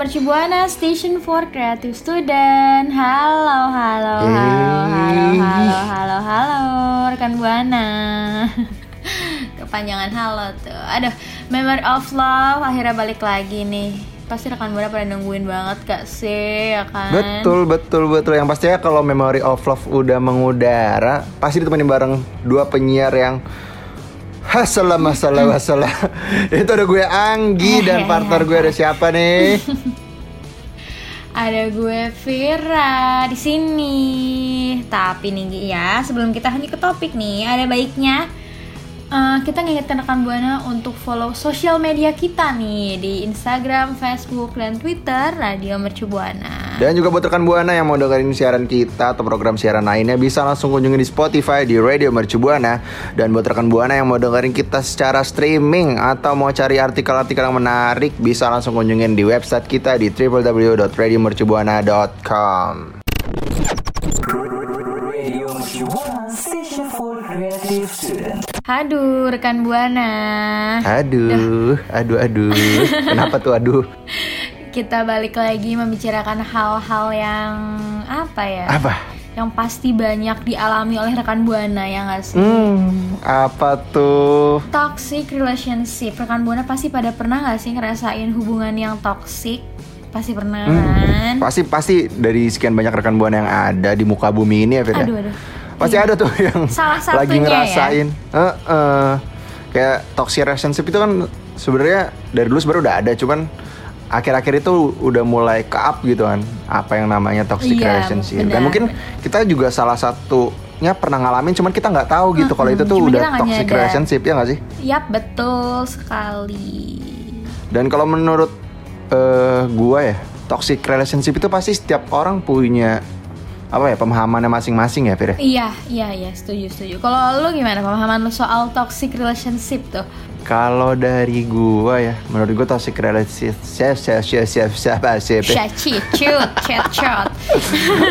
Radio Mercubuana Station for Creative Student. Halo, halo, halo, halo, halo, halo, halo, rekan Buana. Kepanjangan halo tuh. Aduh, Memory of Love akhirnya balik lagi nih. Pasti rekan Buana pada nungguin banget gak sih, ya kan? Betul, betul, betul. Yang pastinya kalau Memory of Love udah mengudara, pasti ditemenin bareng dua penyiar yang Hasalah masalah masalah Itu ada gue Anggi dan partner gue ada siapa nih? Ada gue Vira di sini. Tapi nih ya, sebelum kita lanjut ke topik nih, ada baiknya eh, kita ngingetkan rekan Buana untuk follow sosial media kita nih di Instagram, Facebook, dan Twitter Radio Mercu Buana. Dan juga buat rekan Buana yang mau dengerin siaran kita atau program siaran lainnya bisa langsung kunjungi di Spotify di Radio Mercu Buana. Dan buat rekan Buana yang mau dengerin kita secara streaming atau mau cari artikel-artikel yang menarik bisa langsung kunjungin di website kita di www.radiomercubuana.com. Aduh, rekan Buana. Aduh, aduh, aduh. Kenapa tuh aduh? Kita balik lagi membicarakan hal-hal yang apa ya? Apa? Yang pasti banyak dialami oleh rekan Buana ya nggak sih? Hmm, apa tuh? Toxic relationship. Rekan Buana pasti pada pernah nggak sih ngerasain hubungan yang toxic? Pasti pernah kan? Pasti pasti dari sekian banyak rekan buana yang ada di muka bumi ini ya Firda. Aduh, aduh. Pasti Iya. ada tuh yang Salah lagi ya. ngerasain. Heeh. Kayak toxic relationship itu kan sebenarnya dari dulu sebenarnya udah ada, cuman akhir-akhir itu udah mulai ke up gitu kan. Apa yang namanya toxic Iya, relationship. benar, Dan mungkin kita juga salah satunya pernah ngalamin, cuman kita nggak tahu gitu kalau itu tuh cuma udah toxic nyadar. relationship ya nggak sih? Yap, betul sekali. Dan kalau menurut eh, gua ya, toxic relationship itu pasti setiap orang punya apa ya pemahamannya masing-masing ya, Fir. ya? Iya, iya, iya, setuju, setuju. Kalau lu gimana pemahaman lu soal toxic relationship tuh? Kalau dari gua ya, menurut gua toxic relationship chat, chat.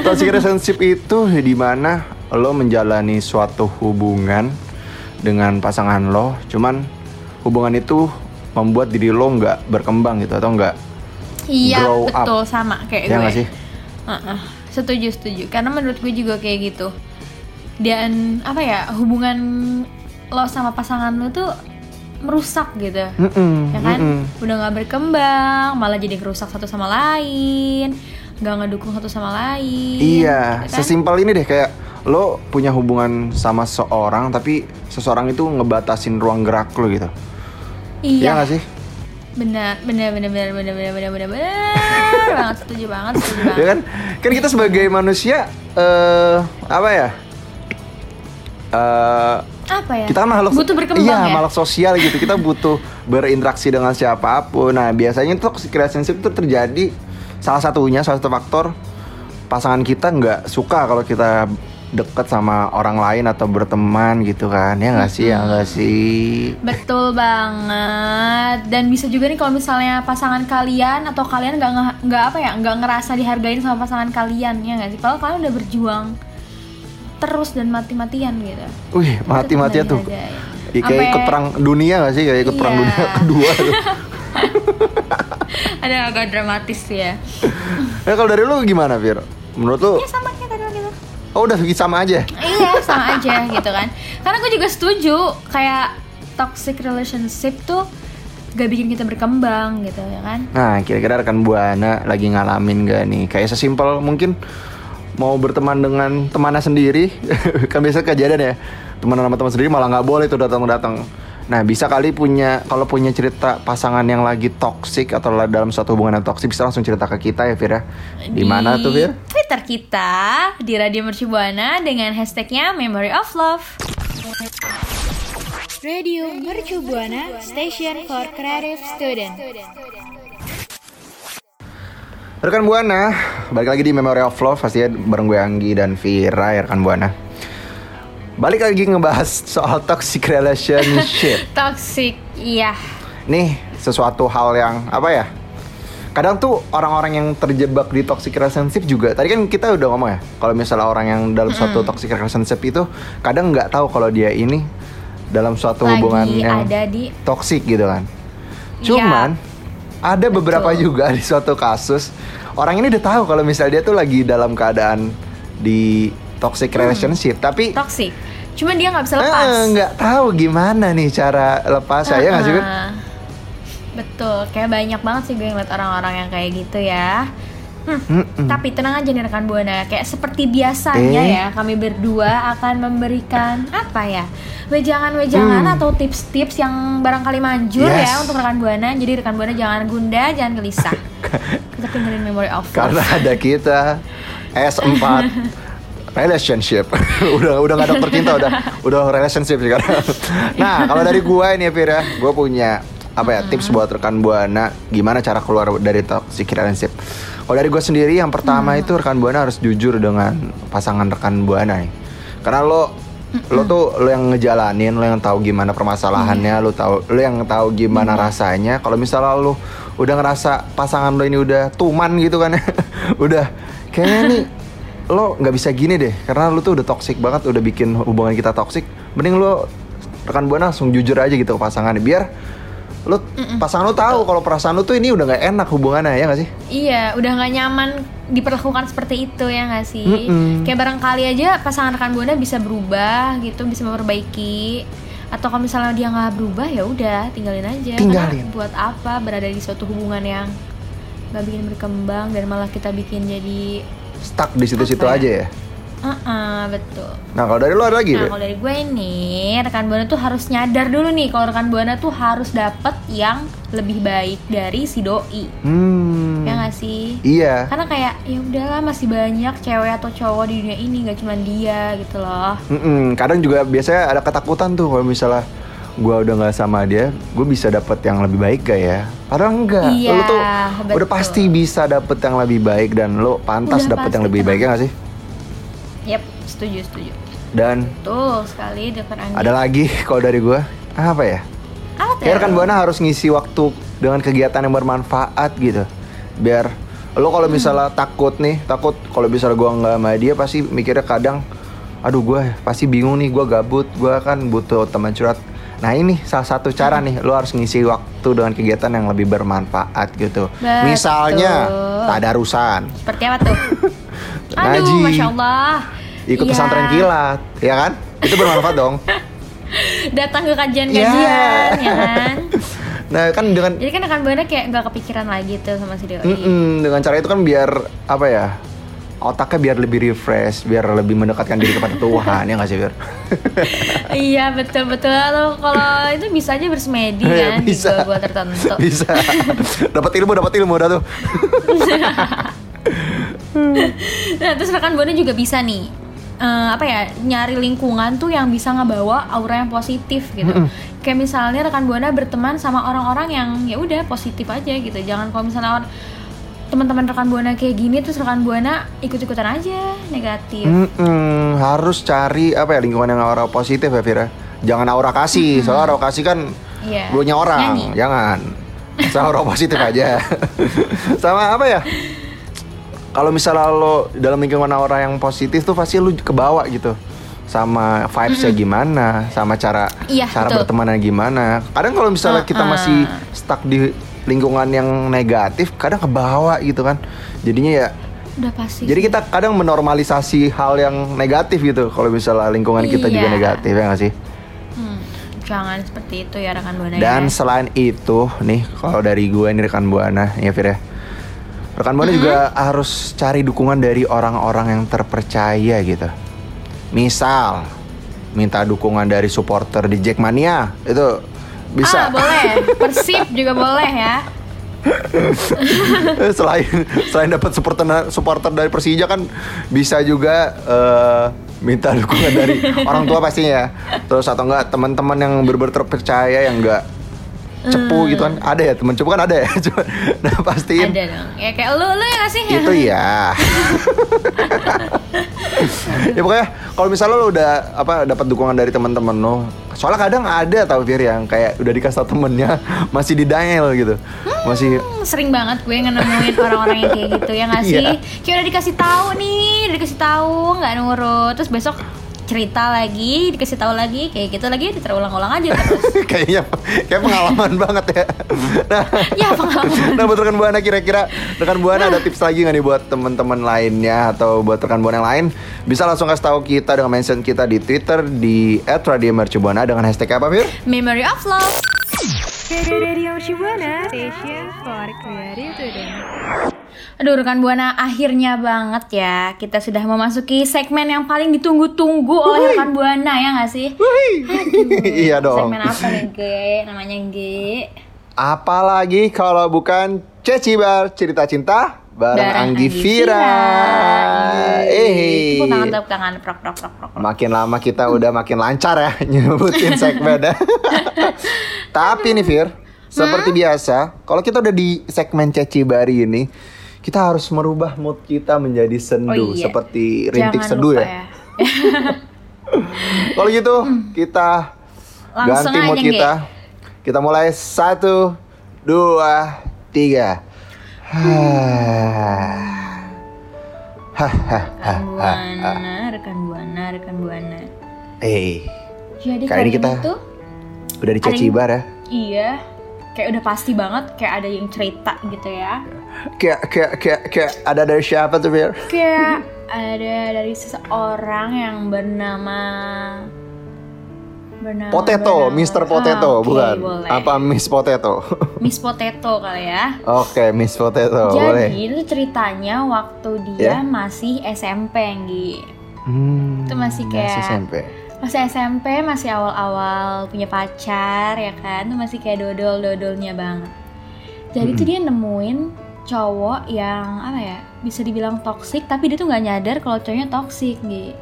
Toxic relationship itu di mana lo menjalani suatu hubungan dengan pasangan lo, cuman hubungan itu membuat diri lo nggak berkembang gitu atau nggak Iya, Grow up. betul sama kayak ya gue. nggak sih? Heeh, setuju, setuju. Karena menurut gue juga kayak gitu. Dan apa ya, hubungan lo sama pasangan lo tuh merusak gitu. Mm-mm, ya kan mm-mm. udah nggak berkembang malah jadi kerusak satu sama lain nggak ngedukung satu sama lain Iya, gitu kan? sesimpel ini deh kayak lo punya hubungan sama seorang tapi seseorang itu ngebatasin ruang gerak lo gitu. Iya iya nggak sih? benar benar benar benar benar benar benar benar benar banget setuju banget setuju banget Ya kan? Kan kita sebagai manusia eh apa ya? Eh apa ya? kita kan makhluk butuh berkembang iya, ya? makhluk sosial gitu. Kita butuh berinteraksi dengan siapa pun. Nah, biasanya toxic relationship itu terjadi salah satunya salah satu faktor pasangan kita nggak suka kalau kita deket sama orang lain atau berteman gitu kan. Ya nggak sih? Ya nggak sih? Betul banget. Dan bisa juga nih kalau misalnya pasangan kalian atau kalian nggak nggak apa ya nggak ngerasa dihargain sama pasangan kalian. Ya nggak sih? Kalau kalian udah berjuang terus dan mati-matian gitu wih mati matinya Itu tuh. Ya, kayak ikut perang dunia gak sih kayak ikut perang Iya. dunia kedua tuh. ada agak dramatis ya Nah, kalau dari lu gimana, Fir? Menurut lu ya sama kayak tadi gitu oh udah sama aja. iya sama aja gitu kan karena gue juga setuju kayak toxic relationship tuh gak bikin kita berkembang gitu ya kan Nah, kira-kira rekan Buana lagi ngalamin gak nih? Kayak sesimpel mungkin mau berteman dengan temannya sendiri, kan biasa kejadian ya. Teman sama teman sendiri malah nggak boleh tuh datang-datang. Nah, bisa kali punya kalau punya cerita pasangan yang lagi toxic atau la- dalam suatu hubungan yang toxic bisa langsung cerita ke kita ya, Fir ya. Di mana tuh, Fir? Twitter kita di Radio Mercubuana dengan hashtagnya Memory of Love. Radio Mercu Buana Station for Creative Student. Rekan Buana, balik lagi di Memory of Love pastinya bareng gue Anggi dan Vira ya rekan Buana. Balik lagi ngebahas soal toxic relationship. Toxic, iya. Nih, sesuatu hal yang apa ya? Kadang tuh orang-orang yang terjebak di toxic relationship juga. Tadi kan kita udah ngomong ya, kalau misalnya orang yang dalam suatu toxic relationship itu kadang nggak tahu kalau dia ini dalam suatu hubungan Lagi yang ada di toxic gitu kan. Cuman ada beberapa juga di suatu kasus orang ini udah tahu kalau misalnya dia tuh lagi dalam keadaan di toxic relationship, tapi toxic. Cuma dia nggak bisa eh, lepas. nggak tahu gimana nih cara lepas saya nggak sih Fir? Ah, Betul, kayak banyak banget sih gue ngeliat orang-orang yang kayak gitu ya. Hmm, Mm-mm. Tapi tenang aja nih rekan buana, kayak seperti biasanya Eh. ya kami berdua akan memberikan apa ya wejangan-wejangan Hmm. atau tips-tips yang barangkali manjur Yes. ya untuk rekan buana. Jadi rekan buana jangan gundah, jangan gelisah. Kita tinggalin memory of. Karena ada kita S4 relationship. udah udah nggak dokter cinta udah udah relationship sekarang. nah, kalau dari gua ini ya Fir ya, gua punya apa ya tips buat rekan buana gimana cara keluar dari toxic relationship. Kalau dari gue sendiri yang pertama itu rekan buana harus jujur dengan pasangan rekan buana nih. Karena lo lo tuh lo yang ngejalanin, lo yang tahu gimana permasalahannya, lo tahu lo yang tahu gimana rasanya. Kalau misalnya lo udah ngerasa pasangan lo ini udah tuman gitu kan, udah kayaknya nih lo nggak bisa gini deh, karena lo tuh udah toxic banget, udah bikin hubungan kita toxic. Mending lo rekan buana langsung jujur aja gitu ke pasangannya, biar lo pasangan lo tahu kalau perasaan lo tuh ini udah nggak enak hubungannya ya nggak sih? Iya, udah nggak nyaman diperlakukan seperti itu ya nggak sih? Mm-mm. Kayak barangkali aja pasangan rekan buana bisa berubah gitu, bisa memperbaiki. Atau kalau misalnya dia nggak berubah ya udah tinggalin aja. Tinggalin. Karena buat apa berada di suatu hubungan yang nggak bikin berkembang dan malah kita bikin jadi, Stuck di situ-situ ya? aja ya. Uh betul. Nah kalau dari lo ada lagi? Nah kalau dari gue nih rekan buana tuh harus nyadar dulu nih kalau rekan buana tuh harus dapet yang lebih baik dari si doi. Hmm. Ya nggak sih? Iya. karena kayak ya udahlah masih banyak cewek atau cowok di dunia ini gak cuma dia gitu loh Mm-mm, kadang juga biasanya ada ketakutan tuh kalau misalnya gue udah nggak sama dia, gue bisa dapet yang lebih baik gak ya? Padahal enggak. Iya, lo tuh betul. udah pasti bisa dapet yang lebih baik dan lo pantas Udah dapet yang lebih baik ya gak sih? Yep setuju setuju Dan tuh sekali dokter Anggi ada lagi kalau dari gue apa ya? apa Kayak rekan buana harus ngisi waktu dengan kegiatan yang bermanfaat gitu. Biar lo kalau misalnya takut nih, takut kalau misalnya gua nggak sama dia pasti mikirnya kadang, aduh gue pasti bingung nih, gue gabut, gue kan butuh teman curhat. Nah ini salah satu cara nih, lo harus ngisi waktu dengan kegiatan yang lebih bermanfaat gitu. Betul. Misalnya tadarusan, seperti apa tuh aduh Ngaji. masya Allah ikut Iya. pesantren kilat, ya kan? Itu bermanfaat dong. datang ke kajian Ya. kajian ya kan? Nah kan dengan jadi kan rekan buana kayak nggak kepikiran lagi tuh sama si doi. Mm-mm, dengan cara itu kan biar apa ya otaknya biar lebih refresh, biar lebih mendekatkan diri kepada Tuhan ya nggak sih biar iya betul betul. Kalau- kalau itu bisa aja bersemedi kan di bisa gua tertentu. Bisa. Dapat ilmu dapat ilmu udah tuh. Nah, terus rekan buana juga bisa nih eh, apa ya nyari lingkungan tuh yang bisa ngebawa aura yang positif gitu. Kayak misalnya rekan buana berteman sama orang-orang yang ya udah positif aja gitu. Jangan kalau misalnya orang- teman-teman rekan buana kayak gini terus rekan buana ikut-ikutan aja negatif. Mm-mm, harus cari apa ya lingkungan yang aura positif ya Vira jangan aura kasih soalnya aura kasih kan Iya. dulunya orang Nyanyi. jangan sama aura positif aja sama apa ya kalau misalnya lo dalam lingkungan aura yang positif tuh pasti lu kebawa gitu sama vibesnya gimana sama cara Iya, cara betul. bertemannya gimana kadang kalau misalnya kita Uh-uh. masih stuck di lingkungan yang negatif kadang kebawa gitu kan jadinya ya Udah pasti. Jadi kita kadang menormalisasi hal yang negatif gitu kalau misalnya lingkungan kita juga Iya. negatif ya nggak sih? Hmm, jangan seperti itu ya rekan buana Dan ya. selain itu nih kalau dari gue nih rekan buana ya Fir ya. Rekan buana juga harus cari dukungan dari orang-orang yang terpercaya gitu. Misal minta dukungan dari supporter di Jackmania itu bisa. Ah boleh, Persib juga boleh ya. selain selain dapat supporter supporter dari Persija kan bisa juga eh, minta dukungan dari orang tua pastinya ya. Terus atau enggak teman-teman yang benar terpercaya yang enggak cepu gitu kan ada ya teman cepu kan ada ya Cuma, nah pastiin Ada dong. Ya kayak lu lu ya nggak sih? itu ya ya pokoknya kalau misalnya lo udah apa dapat dukungan dari teman-teman lo soalnya kadang ada tau Fir yang kayak udah dikasih tau temennya masih di dial gitu masih Hmm, sering banget gue nemuin orang-orang yang kayak gitu ya nggak sih? Iya. Kayak udah dikasih tahu nih, udah dikasih tahu nggak nurut, terus besok cerita lagi, dikasih tahu lagi, kayak gitu lagi terulang-ulang aja terus. kayaknya kayak pengalaman banget ya. Nah, Ya, pengalaman. Nah buat rekan buana kira-kira rekan buana ada tips lagi nggak nih buat teman-teman lainnya atau buat rekan buana yang lain bisa langsung kasih tahu kita dengan mention kita di Twitter di @radiomercubuana dengan hashtag apa Fir? Memory of love. Aduh rekan buana akhirnya banget ya kita sudah memasuki segmen yang paling ditunggu-tunggu oleh rekan buana ya nggak sih? Aduh, Iya dong. Segmen apa nih G? Namanya G. Apalagi kalau bukan Ceci Bar cerita cinta bareng Bareng Anggi Vira. Eh, Tepuk tangan, tepuk tangan, prok, prok, prok, makin lama kita udah makin lancar ya nyebutin segmennya. Tapi nih Fir, seperti biasa, kalau kita udah di segmen Ceci Bari ini, kita harus merubah mood kita menjadi sendu Oh iya. seperti rintik Jangan sendu lupa ya. Kalau gitu kita Langsung ganti mood kita. Kita mulai satu, dua, tiga. Rekan buana, rekan buana, rekan buana. Eh, Jadi Kali ini kita- ini tuh udah di Ceci Ada yang- Bar ya. iya, kayak udah pasti banget kayak ada yang cerita gitu ya. Kayak kayak kayak kayak ada dari siapa tuh Fir? Kayak ada dari seseorang yang bernama bernama Potato, bernama- Mr. Ah, Potato, oke, bukan? boleh. Apa Miss Potato? Miss Potato kali ya. Oke, Miss Potato, Jadi boleh. itu ceritanya waktu dia Ya. masih SMP, Nggi. Hmm, Itu masih kayak- SMP. Masih SMP, masih awal-awal punya pacar ya kan. Itu masih kayak dodol-dodolnya banget. Jadi tuh dia nemuin cowok yang apa ya? Bisa dibilang toksik, tapi dia tuh nggak nyadar kalau cowoknya toksik, Nggi.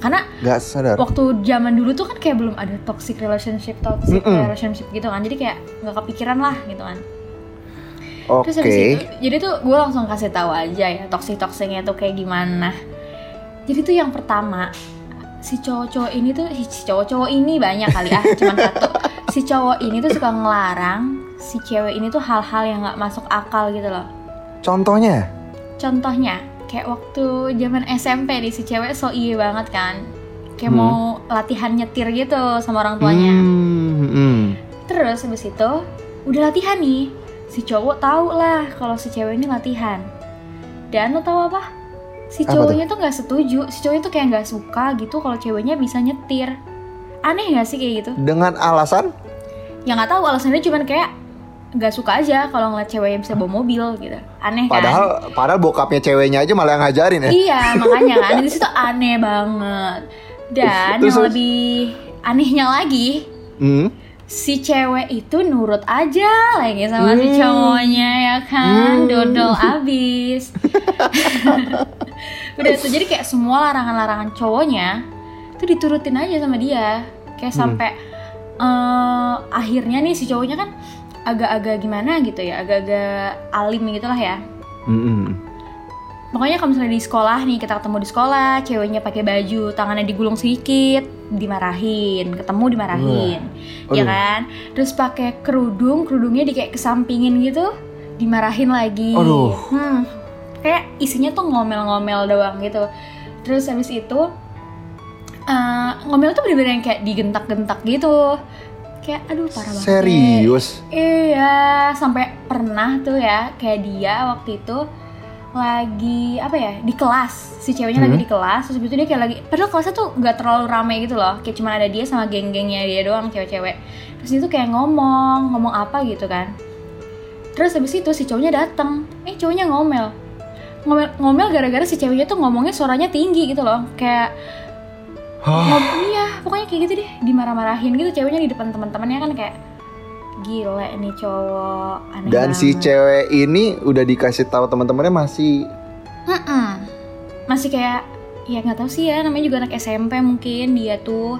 Karena Gak sadar. waktu zaman dulu tuh kan kayak belum ada toxic relationship toxic Mm-mm. relationship gitu kan jadi kayak nggak kepikiran lah gitu kan Oke. terus habis itu jadi tuh gue langsung kasih tahu aja ya toxic toxicnya tuh kayak gimana jadi tuh yang pertama si cowok-cowok ini tuh si cowok-cowok ini banyak kali ah cuman satu si cowok ini tuh suka ngelarang si cewek ini tuh hal-hal yang nggak masuk akal gitu loh. Contohnya? contohnya kayak waktu zaman SMP nih si cewek so iye banget kan. Kayak Hmm. mau latihan nyetir gitu sama orang tuanya. Hmm, hmm. terus habis itu udah latihan nih. Si cowok tahu lah kalau si cewek ini latihan. Dan lo tahu apa? Si Apa cowoknya tuh nggak setuju. Si cowoknya tuh kayak nggak suka gitu kalau ceweknya bisa nyetir. Aneh nggak sih kayak gitu? Dengan alasan? ya nggak tahu alasannya cuman kayak nggak suka aja kalau ngeliat ceweknya bisa bawa mobil gitu aneh kan Padahal padahal bokapnya ceweknya aja malah yang ngajarin ya. Iya, makanya kan di situ aneh banget. Dan Terus- yang lebih anehnya lagi, Hmm. si cewek itu nurut aja lagi sama si cowoknya ya Hmm. kan, dodol abis. Udah tuh jadi kayak semua larangan-larangan cowoknya itu diturutin aja sama dia. Kayak Hmm. sampai eh, akhirnya nih si cowoknya kan agak-agak gimana gitu ya, agak-agak alim gitu lah ya. Hmm, hmm. Pokoknya kalau misalnya di sekolah nih kita ketemu di sekolah, ceweknya pakai baju, tangannya digulung sedikit, dimarahin, ketemu dimarahin, Wah. ya kan? Terus pakai kerudung, kerudungnya di kayak kesampingin gitu, dimarahin lagi. Aduh. Hmm, kayak isinya tuh ngomel-ngomel doang gitu. Terus habis itu eh, ngomel tuh bener-bener yang kayak digentak-gentak gitu. Kayak aduh parah banget. deh. Serius? Iya, sampai pernah tuh ya kayak dia waktu itu lagi apa ya di kelas si ceweknya lagi Hmm. di kelas terus habis itu dia kayak lagi padahal kelasnya tuh nggak terlalu rame gitu loh kayak cuma ada dia sama geng-gengnya dia doang cewek-cewek terus dia tuh kayak ngomong ngomong apa gitu kan terus habis itu si cowoknya datang eh cowoknya ngomel ngomel ngomel gara-gara si ceweknya tuh ngomongnya suaranya tinggi gitu loh kayak ngom- iya pokoknya kayak gitu deh dimarah-marahin gitu ceweknya di depan teman-temannya kan kayak gila nih cowok aneh Dan si banget. cewek ini udah dikasih tahu teman-temannya masih Mm-mm. masih kayak ya nggak tahu sih ya namanya juga anak SMP mungkin dia tuh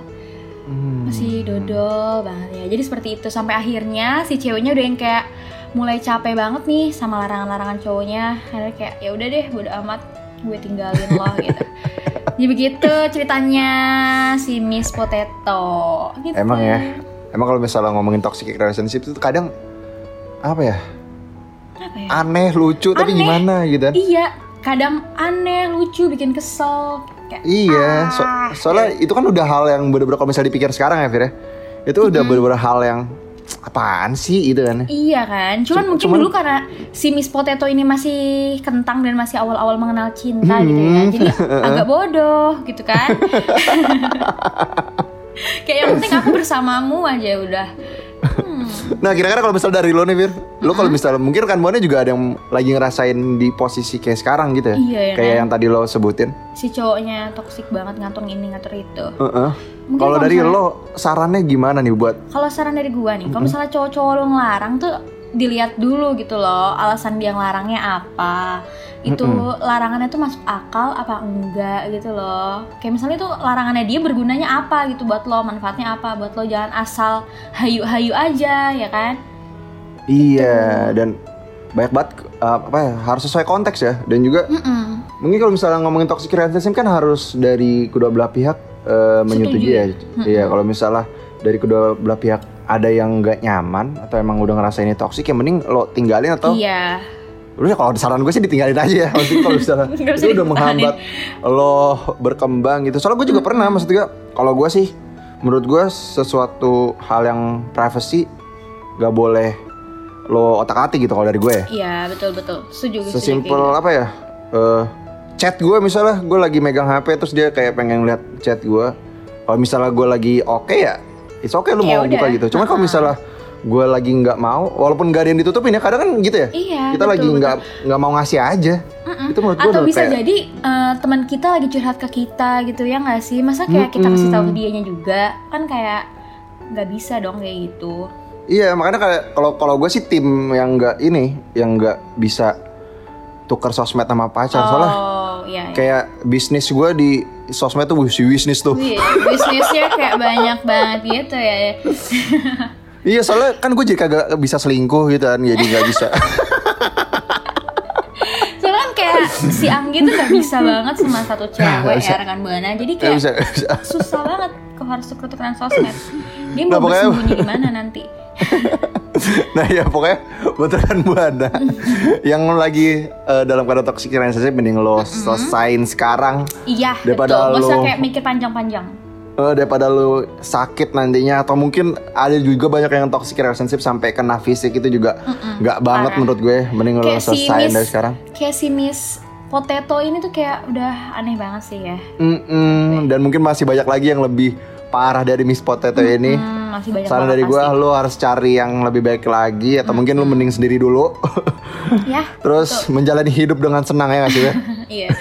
hmm, masih dodol banget ya. Jadi seperti itu sampai akhirnya si ceweknya udah yang kayak mulai capek banget nih sama larangan-larangan cowoknya. Akhirnya kayak ya udah deh bodo amat gue tinggalin lo gitu jadi begitu ceritanya si Miss Potato gitu. Emang ya? Emang kalau misalnya ngomongin toxic relationship itu kadang apa ya? apa ya Aneh, lucu tapi Aneh. gimana gitu. kan? iya kadang aneh lucu bikin kesel kayak Iya, so- Ah. soalnya itu kan udah hal yang bener-bener kalau misalnya dipikir sekarang ya Fir ya. Itu udah bener-bener hal yang apaan sih gitu kan. Iya kan, cuman Cum- mungkin cuman- dulu karena si Miss Potato ini masih kentang dan masih awal-awal mengenal cinta gitu ya, Hmm. jadi agak bodoh gitu kan. Kayak yang penting aku bersamamu aja udah. Hmm. Nah kira-kira kalau misalnya dari lo nih Fir Lo kalau misalnya mungkin kan Buana juga ada yang lagi ngerasain di posisi kayak sekarang gitu ya Iya ya Kayak kan? yang tadi lo sebutin Si cowoknya toksik banget ngatur ini ngatur itu. Heeh. Mungkin Kalau dari misalnya- lo sarannya gimana nih buat Kalau saran dari gua nih, kalau misalnya cowok-cowok lo ngelarang tuh dilihat dulu gitu loh alasan dia ngelarangnya apa. Itu larangannya tuh masuk akal apa enggak gitu loh. Kayak misalnya tuh larangannya dia bergunanya apa gitu buat lo, manfaatnya apa buat lo jangan asal hayu-hayu aja ya kan? Iya dan banyak banget uh, apa ya harus sesuai konteks ya dan juga Mm-mm. mungkin kalau misalnya ngomongin toxic relationship kan harus dari kedua belah pihak uh, menyetujui ya. Iya kalau misalnya dari kedua belah pihak ada yang nggak nyaman atau emang udah ngerasain ini toxic ya mending lo tinggalin atau Iya. Udah kalau saran gue sih ditinggalin aja ya Maksudnya kalau misalnya itu udah menghambat lo berkembang gitu Soalnya gue juga pernah maksudnya Kalau gue sih menurut gue sesuatu hal yang privacy Gak boleh lo otak atik gitu kalau dari gue ya Iya betul betul. Setuju. Sesimpel gitu. apa ya eh, Chat gue misalnya gue lagi megang HP Terus dia kayak pengen lihat chat gue Kalau misalnya gue lagi oke ya It's okay lu Ya mau udah. buka gitu Cuma kalau Ha-ha. misalnya gue lagi nggak mau Walaupun gak ada yang ditutupin ya Kadang kan gitu ya Iya. kita betul, lagi nggak nggak mau ngasih aja Mm-mm. itu menurut gue Atau bisa kayak jadi eh, teman kita lagi curhat ke kita gitu ya nggak sih? Masa kayak kita kasih tahu ke dianya juga kan kayak nggak bisa dong kayak gitu. iya makanya kayak kalau kalau gue sih tim yang nggak ini yang nggak bisa tukar sosmed sama pacar soalnya oh iya. iya. kayak bisnis gue di sosmed tuh si bisnis tuh Wih, bisnisnya kayak banyak banget gitu ya. iya soalnya kan gue jadi kagak bisa selingkuh gitu kan jadi nggak bisa Soalnya kan kayak si Anggi tuh gak bisa banget sama satu cewek bisa. ya rekan buana. Jadi kayak bisa bisa susah banget kalau harus tuker-tukeran sosmed. Dia Nah, mau pokoknya- bersembunyi di mana nanti? nah ya pokoknya buat rekan buana yang lagi eh, dalam keadaan toxic relationship mending lo selesain sekarang Iya, Daripada betul. Gak lo- kayak mikir panjang-panjang. Eh, daripada lu sakit nantinya atau mungkin ada juga banyak yang toxic relationship sampai kena fisik itu juga nggak banget parah. menurut gue mending Kayak si selesain Miss- dari sekarang Kayak si Miss Potato ini tuh kayak udah aneh banget sih ya. Mm-mm, dan mungkin masih banyak lagi yang lebih parah dari Miss Potato ini Hmm, masih banyak saran dari gue lu harus cari yang lebih baik lagi atau mungkin lu mending sendiri dulu Ya, terus menjalani hidup dengan senang ya nggak sih ya iya.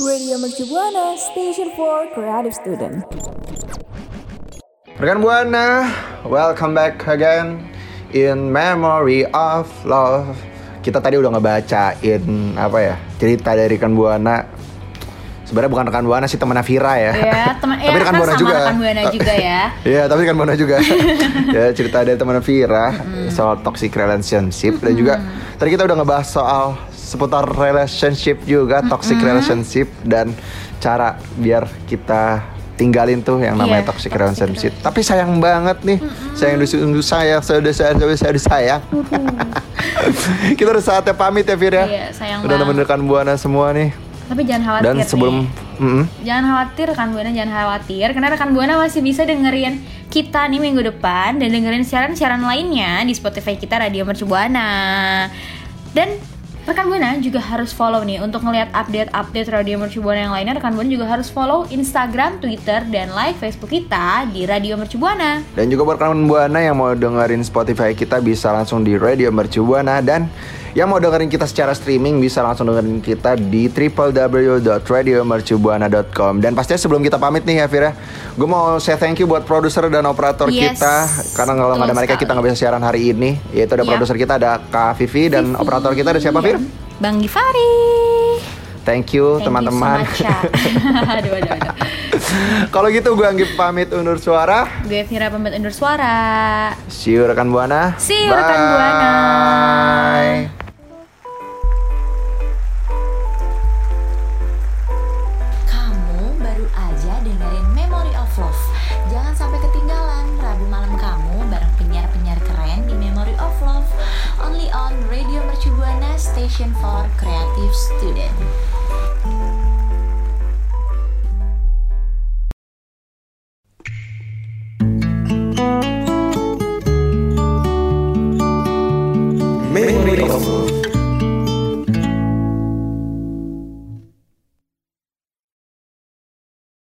Radio Mercu Buana, Station for Creative Student. Rekan Buana, welcome back again in Memory of Love. Kita tadi udah ngebacain apa ya cerita dari rekan Buana. Sebenarnya bukan rekan Buana sih temannya Vira ya. Ya, teman Tapi ya, rekan kan Buana juga. rekan Buana juga ya. Iya, tapi rekan Buana juga. ya cerita dari temannya Vira soal toxic relationship dan juga tadi kita udah ngebahas soal seputar relationship juga toxic relationship dan cara biar kita tinggalin tuh yang namanya Iya, toxic toxic relationship. Tapi sayang banget nih, sayang disungguh sayang, saya udah sayang, saya udah sayang. kita udah saatnya pamit ya Fir ya. Iya, sayang udah banget. buana semua nih. Tapi jangan khawatir Dan nih. sebelum Mm-mm. Jangan khawatir rekan Buana, jangan khawatir karena rekan Buana masih bisa dengerin kita nih minggu depan dan dengerin siaran-siaran lainnya di Spotify kita Radio Mercu Buana. Dan rekan Buana juga harus follow nih untuk ngelihat update-update Radio Mercu Buana yang lainnya. Rekan Buana juga harus follow Instagram, Twitter, dan like Facebook kita di Radio Mercu Buana. Dan juga buat kawan Buana yang mau dengerin Spotify kita bisa langsung di Radio Mercu Buana dan yang mau dengerin kita secara streaming bisa langsung dengerin kita di www.radiomercubuana.com Dan pastinya sebelum kita pamit nih ya Fira, gue mau say thank you buat produser dan operator Yes, kita karena kalau nggak ada mereka kita nggak bisa siaran hari ini. Yaitu ada Iya. produser kita ada Kak Vivi dan operator kita ada siapa Fir? Bang Givari. Thank you teman-teman. so much, aduh, aduh, aduh. Kalau gitu gue Anggip pamit undur suara. Gue Vira pamit undur suara. See you rekan Buana. See you, rekan Buana. Bye. Station for Creative Student.